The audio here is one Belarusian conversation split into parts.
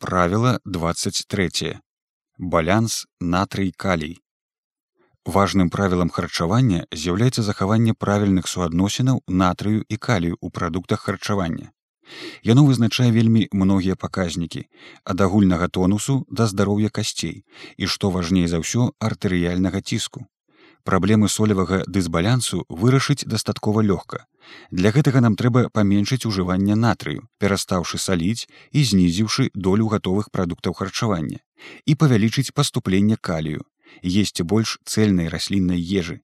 Правіла 23. Балянс натрый калій. Важным правілам харчавання з'яўляецца захаванне правільных суадносінаў натрыю і калію ў прадуктах харчавання. Яно вызначае вельмі многія паказнікі ад агульнага тонусу да здароўя касцей і што важней за ўсё артэрыяльнага ціску. Праблемы солевага дысбалянсу вырашыць дастаткова лёгка. Для гэтага нам трэба паменшыць ужыванне натрыю, перастаўшы саліць і знізіўшы долю гатовых прадуктаў харчавання і павялічыць паступленне калію, есці больш цэльнай расліннай ежы.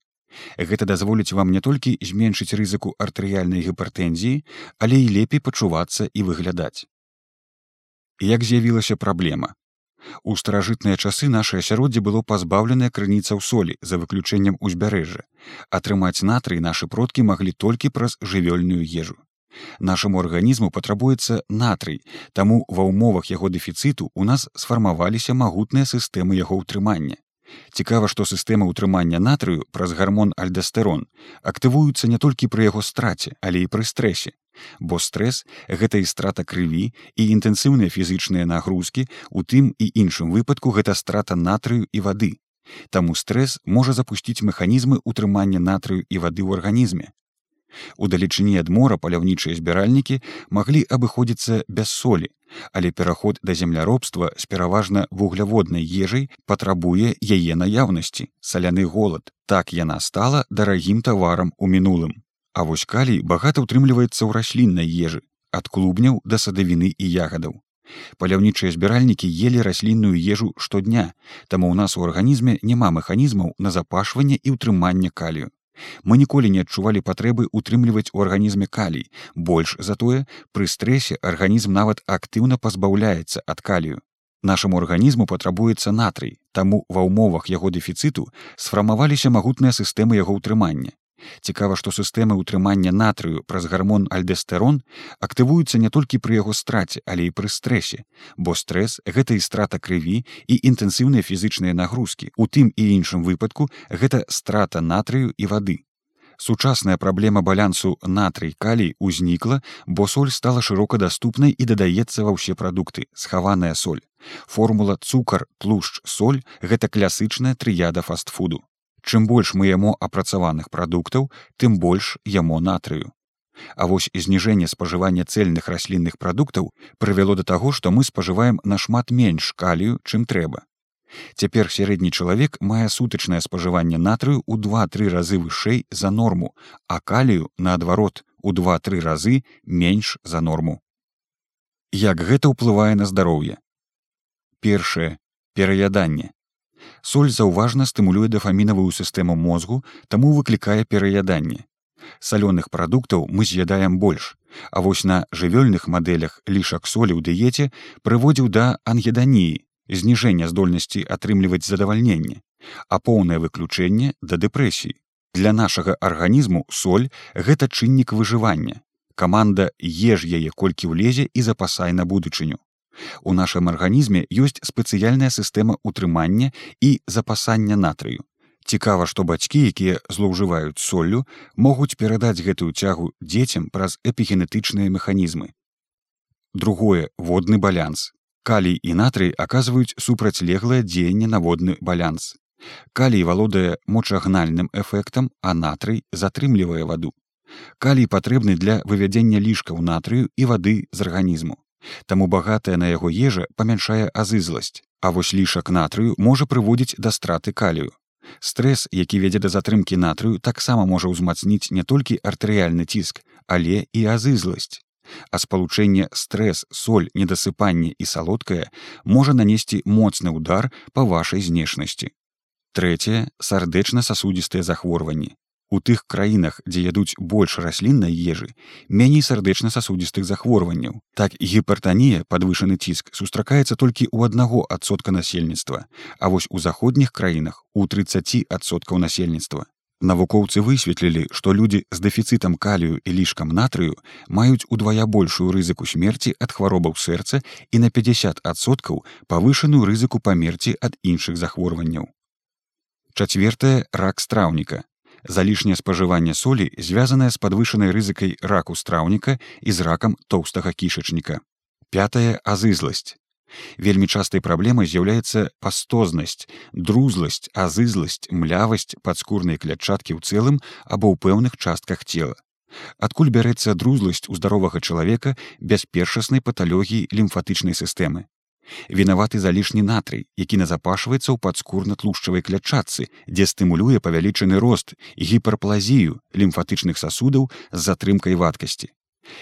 Гэта дазволіць вам не толькі зменшыць рызыку артэрыяльнай гіпертэнзіі, але і лепей пачувацца і выглядаць. Як з'явілася праблема, У старажытныя часы нашае асяроддзе было пазбаўленае крыніцаў солі за выключэннем узбярэжжа. Атрымаць натрый нашы продкі маглі толькі праз жывёльную ежу. Нашаму арганізму патрабуецца натрый, таму ва ўмовах яго дэфіцыту ў нас сфармаваліся магутныя сістэмы яго ўтрымання. Цікава, што сістэма ўтрымання натрыю праз гармон альдастерон актывуюцца не толькі пры яго страце, але і пры стрэсе. Бо стрэс гэта і страта крыві і інтэнсіўныя фізычныя нагрузкі, у тым і іншым выпадку гэта страта натрыю і вады. Таму стрэс можа запусціць механізмы ўтрымання натрыю і вады ў арганізме. У далечыні ад мора паляўнічыя збіральнікі маглі абыходзіцца без солі, але пераход да земляробства з пераважна вугляводнай ежай патрабуе яе наяўнасці, саляны голад. Так яна стала дарагім таварам у мінулым. А вось калій багата ўтрымліваецца ў расліннай ежы, ад клубняў да садавіны і ягадаў. Паляўнічыя збіральнікі елі раслінную ежу штодня, таму ў нас у арганізме няма механізмаў на запашванне і ўтрыманне калію. Мы ніколі не адчувалі патрэбы ўтрымліваць у арганізме калій. Больш затое, пры стрэсе арганізм нават актыўна пазбаўляецца ад калію. Нашаму арганізму патрабуецца натрый, таму ва ўмовах яго дэфіцыту сфармаваліся магутныя сістэмы яго ўтрымання. Цікава, што сістэмы ўтрымання натрыю праз гармон альдастерон актывуюцца не толькі пры яго страце, але і пры стрэсе, бо стрэс гэта і страта крыві і інтэнсіўныя фізычныя нагрузкі. У тым і іншым выпадку гэта страта натрыю і вады. Сучасная праблема балянсу натрый калій узнікла, бо соль стала шырока даступнай і дадаецца ва ўсе прадукты, схаваная соль. Формула цукар, тлушч, соль гэта класычная трыяда фастфуду. Чым больш мы яму апрацаваных прадуктаў, тым больш яму натрыю. А вось зніжэнне спажывання цельных раслінных прадуктаў прывяло да таго, што мы спажываем нашмат менш калію, чым трэба. Цяпер сярэдні чалавек мае сутачнае спажыванне натрыю ў два-тры разы вышэй за норму, а калію, наадварот, у два-тры разы менш за норму. Як гэта ўплывае на здароўе? Першае пераяданне. Соль заўважна стымулюе дафамінавую сістэму мозгу, таму выклікае пераяданне. Салёных прадуктаў мы з'ядаем больш, А вось на жывёльных мадэлях лішак солі ў дыеце прыводзіў да ангеданіі, зніжэння здольнасці атрымліваць задавальненне, а поўнае выключэнне да дэпрэсіі. Для нашага арганізму соль гэта чыннік выжывання. Каманда еш яе колькі ўлезе і запасай на будучыню. У нашым арганізме ёсць спецыяльная сістэма ўтрымання і запасання натрыю. Цікава, што бацькі, якія злоўжываюць соллю, могуць перадаць гэтую цягу дзецям праз эпігенетычныя механізмы. Другое водны балянс. Калій і натрый аказваюць супрацьлеглае дзеянне на водны балянс. Калій валодае мочагнальным эфектам, а натрый затрымлівае ваду. Калій патрэбны для вывядзення лішкаў натрыю і вады з арганізму. Таму багатая на яго ежа памяншае азызласць, А вось лішак натрыю можа прыводзіць да страты калію. Стрэс, які вядзе да затрымкі натрыю, таксама можа ўзмацніць не толькі артэрыяльны ціск, але і азызласць. А спалучэнне стрэс, соль, недасыпанне і салодкае можа нанесці моцны ўдар па вашай знешнасці. Трэцяе сардэчна-сасудістыя захворванні. У тых краінах, дзе ядуць больш расліннай ежы, меней сардэчна-сасудістых захворванняў. Так гіпертанія, падвышаны ціск сустракаецца толькі ў аднаго адсотка насельніцтва, А вось у заходніх краінах у 30соткаў насельніцтва. Навукоўцы высветлілі, што людзі з дэфіцытам калію і лішкам натрыю маюць удвая большую рызыку смерці ад хваробаў сэрца і на 50соткаў павышаную рызыку памерці ад іншых захворванняў. Чацвертае рак страўніка залішняе спажыванне солі звязанае з падвышанай рызыкай раку страўніка і з ракам тоўстага кішачніка. Пятая азызласць. Вельмі частай праблемай з'яўляецца пастознасць, друзласць, азызласць, млявасць падскурнай клятчаткі ў цэлым або ў пэўных частках цела. Адкуль бярэцца друзласць у здаровага чалавека без першаснай паталогіі лімфатычнай сістэмы. Вінаваты залішні натрый, які назапашваецца ў падскурна-тлушчавай клятчатцы, дзе стымулюе павялічаны рост гіперплазію лімфатычных сасудаў з затрымкай вадкасці.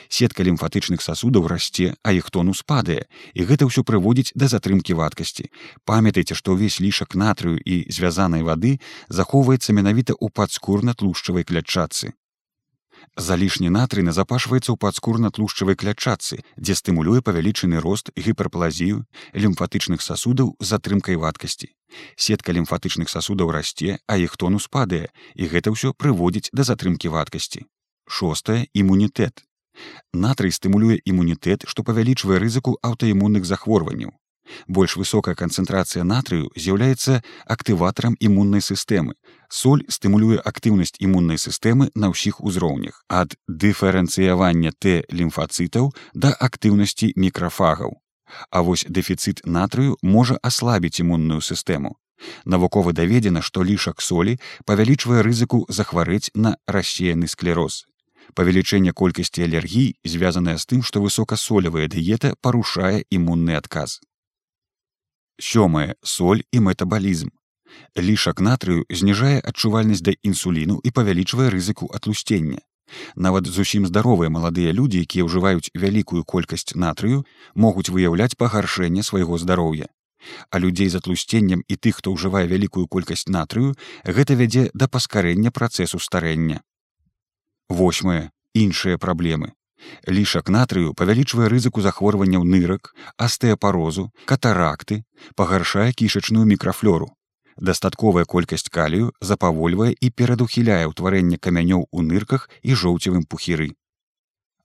Сетка лімфатычных сасудаў расце, а іх тонус падае, і гэта ўсё прыводзіць да затрымкі вадкасці. Памятайце, што ўвесь лішак натрыю і звязанай вады захоўваецца менавіта ў падскурна-тлушчавай клятчатцы. Залішні натрый назапашваецца ў падскурна-тлушчавай клячацы, дзе стымулюе павялічаны рост гіперплазію лімфатычных сасудаў з затрымкай вадкасці. Сетка лімфатычных сасудаў расце, а іх тонус падае, і гэта ўсё прыводзіць да затрымкі вадкасці. Шостае імунітэт. Натрый стымулюе імунітэт, што павялічвае рызыку аўтаімунных захворванняў. Больш высокая канцэнтрацыя натрыю з'яўляецца актыватарам імуннай сістэмы. Соль стымулюе актыўнасць імуннай сістэмы на ўсіх узроўнях ад дыферэнцыявання Т лімфацытаў да актыўнасці мікрафагаў. А вось дэфіцыт натрыю можа аслабіць імунную сістэму. Навукова даведзена, што лішак солі павялічвае рызыку захварэць на рассеяны склероз. Павелічэнне колькасці алергій звязанае з тым, што высокасолевая дыета парушае імунны адказ сёмае соль і метабалізм. Лішак натрыю зніжае адчувальнасць да інсуліну і павялічвае рызыку атлусцення. Нават зусім здаровыя маладыя людзі якія ўжываюць вялікую колькасць натрыю могуць выяўляць пагаршэнне свайго здароўя. А людзей з атлусценнем і тых хто ўжывае вялікую колькасць натрыю гэта вядзе да паскарэння працэсу старэння. Восьмае. Іншыя праблемы Лішак натрыю павялічвае рызыку захворванняў нырак, астэапарозу, катаракты, пагаршае кішачную мікрафлору. Дастатковая колькасць калію запавольвае і перадухіляе ўтварэнне камянёў у нырках і жоўцевым пухіры.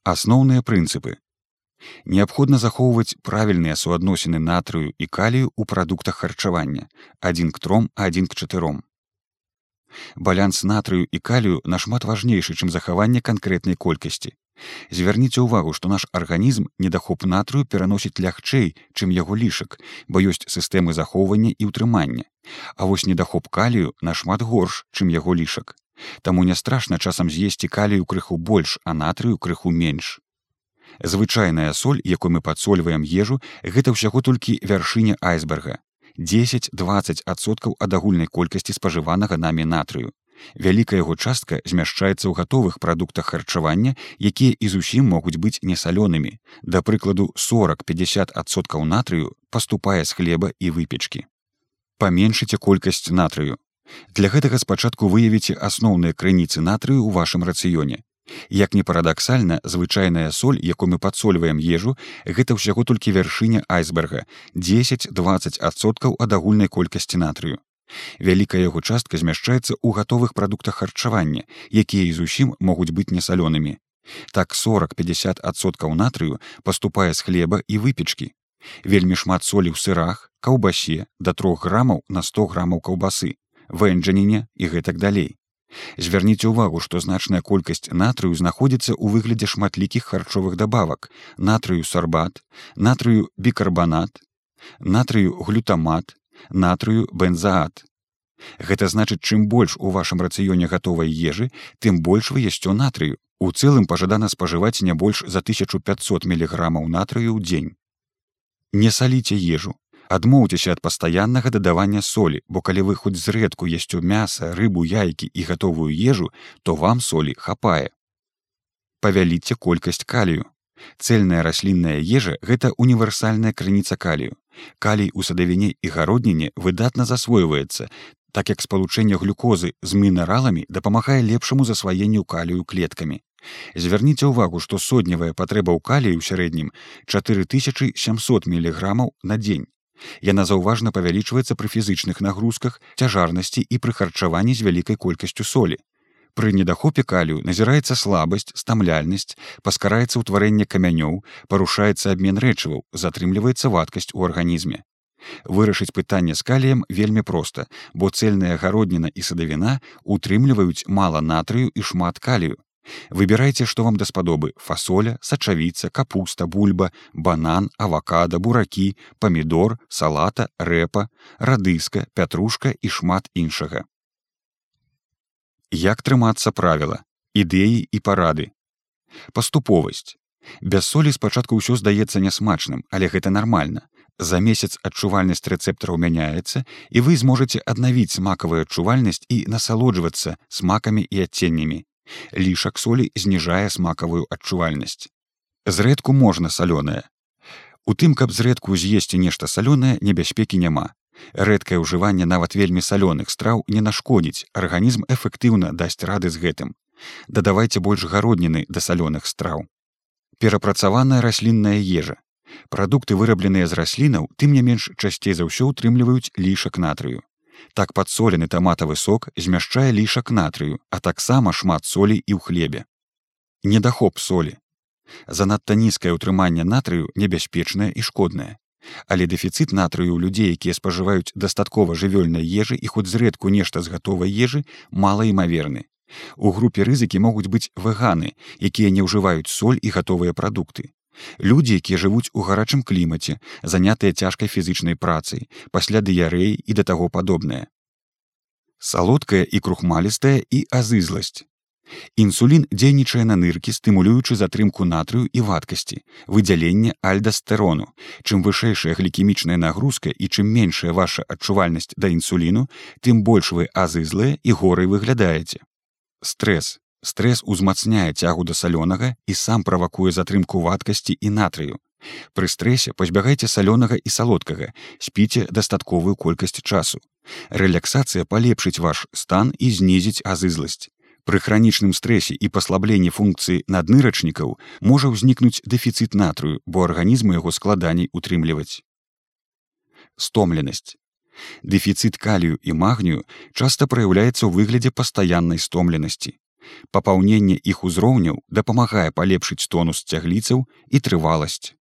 Асноўныя прынцыпы. Неабходна захоўваць правільныя суадносіны натрыю і калію ў прадуктах харчавання адзін к тром адзін к чатыром. Балянс натрыю і калію нашмат важнейшы, чым захаванне канкрэтнай колькасці. Звярніце ўвагу, што наш арганізм недахоп натрыю пераносіць лягчэй, чым яго лішак, бо ёсць сістэмы захоўвання і ўтрымання. А вось недахоп калію нашмат горш, чым яго лішак. Таму не страшна часам з'есці калію крыху больш, а натрыю крыху менш. Звычайная соль, якой мы падсольваем ежу, гэта ўсяго толькі вяршыня айсберга. 10-20 адсоткаў ад агульнай колькасці спажыванага намі натрыю. Вялікая яго частка змяшчаецца ў гатовых прадуктах харчавання, якія і зусім могуць быць несалёнымі. Да прыкладу 40-50соткаў натрыю паступае з хлеба і выпечкі. Паменшыце колькасць натрыю. Для гэтага спачатку выявіце асноўныя крыніцы натрыю ў вашым рацыёне. Як не парадаксальна, звычайная соль, якую мы падсольваем ежу, гэта ўсяго толькі вяршыня айсберга 10-20соткаў ад агульнай колькасці натрыю. Вялікая яго частка змяшчаецца ў гатовых прадуктах харчавання, якія і зусім могуць быць несалёнымі. Так 40-50соткаў натрыю паступае з хлеба і выпечкі. Вельмі шмат солі ў сырах, каўбасе да трох грамаў на 100 грамаў каўбасы, вэнджаніне і гэтак далей. Звярніце ўвагу, што значная колькасць натрыю знаходзіцца ў выглядзе шматлікіх харчовых дабавак, натрыю сарбат, натрыю бікарбанат, натрыю глютамат, натрыю бензаат. Гэта значыць, чым больш у вашым рацыёне гатовай ежы, тым больш вы ясцё натрыю. У цэлым пажадана спажываць не больш за 1500 міліграмаў натрыю ў дзень. Не саліце ежу. Адмоўцеся ад пастаяннага дадавання солі, бо калі вы хоць зрэдку ясцю мяса, рыбу, яйкі і гатовую ежу, то вам солі хапае. Павяліце колькасць калію. Цэльная раслінная ежа гэта універсальная крыніца калію. Калій у садавіне і гародніне выдатна засвойваецца, так як спалучэнне глюкозы з мінераламі дапамагае лепшаму засваенню калію клеткамі. Звярніце ўвагу, што сотнявая патрэба ў каліі ў сярэднім 4700 міліграмаў на дзень. Яна заўважна павялічваецца пры фізычных нагрузках, цяжарнасці і пры харчаванні з вялікай колькасцю солі. Пры недахопе калію назіраецца слабасць, стамляльнасць, паскараецца ўтварэнне камянёў, парушаецца абмен рэчываў, затрымліваецца вадкасць у арганізме. Вырашыць пытанне з каліем вельмі проста, бо цэльная гародніна і садавіна утрымліваюць мала натрыю і шмат калію. Выбірайце, што вам даспадобы фасоля, сачавіца, капуста, бульба, банан, авакада, буракі, памідор, салата, рэпа, радыска, пятрушка і шмат іншага. Як трымацца правіла, ідэі і парады. Паступовасць. Без солі спачатку ўсё здаецца нясмачным, але гэта нармальна. За месяц адчувальнасць рэцэптараў мяняецца і вы зможаце аднавіць смакавую адчувальнасць і насалоджвацца смакамі і адценнямі. Лішак солі зніжае смакавую адчувальнасць. Зрэдку можна салёнае. У тым, каб зрэдку з'есці нешта салёнае, небяспекі няма. Рэдкае ўжыванне нават вельмі салёных страў не нашкодзіць, арганізм эфектыўна дасць рады з гэтым. Дадавайце больш гародніны да салёных страў. Перапрацаваная раслінная ежа. Прадукты, вырабленыя з раслінаў, тым не менш часцей за ўсё ўтрымліваюць лішак натрыю. Так падсолены таматавы сок змяшчае лішак натрыю, а таксама шмат солі і ў хлебе. Недахоп солі. Занадта нізкае ўтрыманне натрыю небяспечнае і шкоднае. Але дэфіцыт натрыю ў людзей, якія спажываюць дастаткова жывёльнай ежы і хоць зрэдку нешта з гатовай ежы малаімаверны. У групе рызыкі могуць быць вэганы, якія не ўжываюць соль і гатовыя прадукты. Людзі, якія жывуць у гарачым клімаце, занятыя цяжкай фізычнай працай, пасля дыярэі і да таго падобнае. Салодкая і крухмалістая і азызласць. Інсулін дзейнічае на ныркі, стымулюючы затрымку натрыю і вадкасці, выдзяленне альдастэрону. Чым вышэйшая глікемічная нагрузка і чым меншая ваша адчувальнасць да інсуліну, тым больш вы азызлыя і горай выглядаеце. Стрэс. Стрэс узмацняе цягу да салёнага і сам правакуе затрымку вадкасці і натрыю. Пры стрэсе пазбягайце салёнага і салодкага, спіце дастатковую колькасць часу. Рэляксацыя палепшыць ваш стан і знізіць азызласць. Пры хранічным стрэсе і паслабленні функцыі наднырачнікаў можа ўзнікнуць дэфіцыт натрыю, бо арганізму яго складаней утрымліваць. Стомленасць. Дэфіцыт калію і магнію часта праяўляецца ў выглядзе пастаяннай стомленасці. Папаўненне іх узроўняў дапамагае палепшыць тонус цягліцаў і трываласць.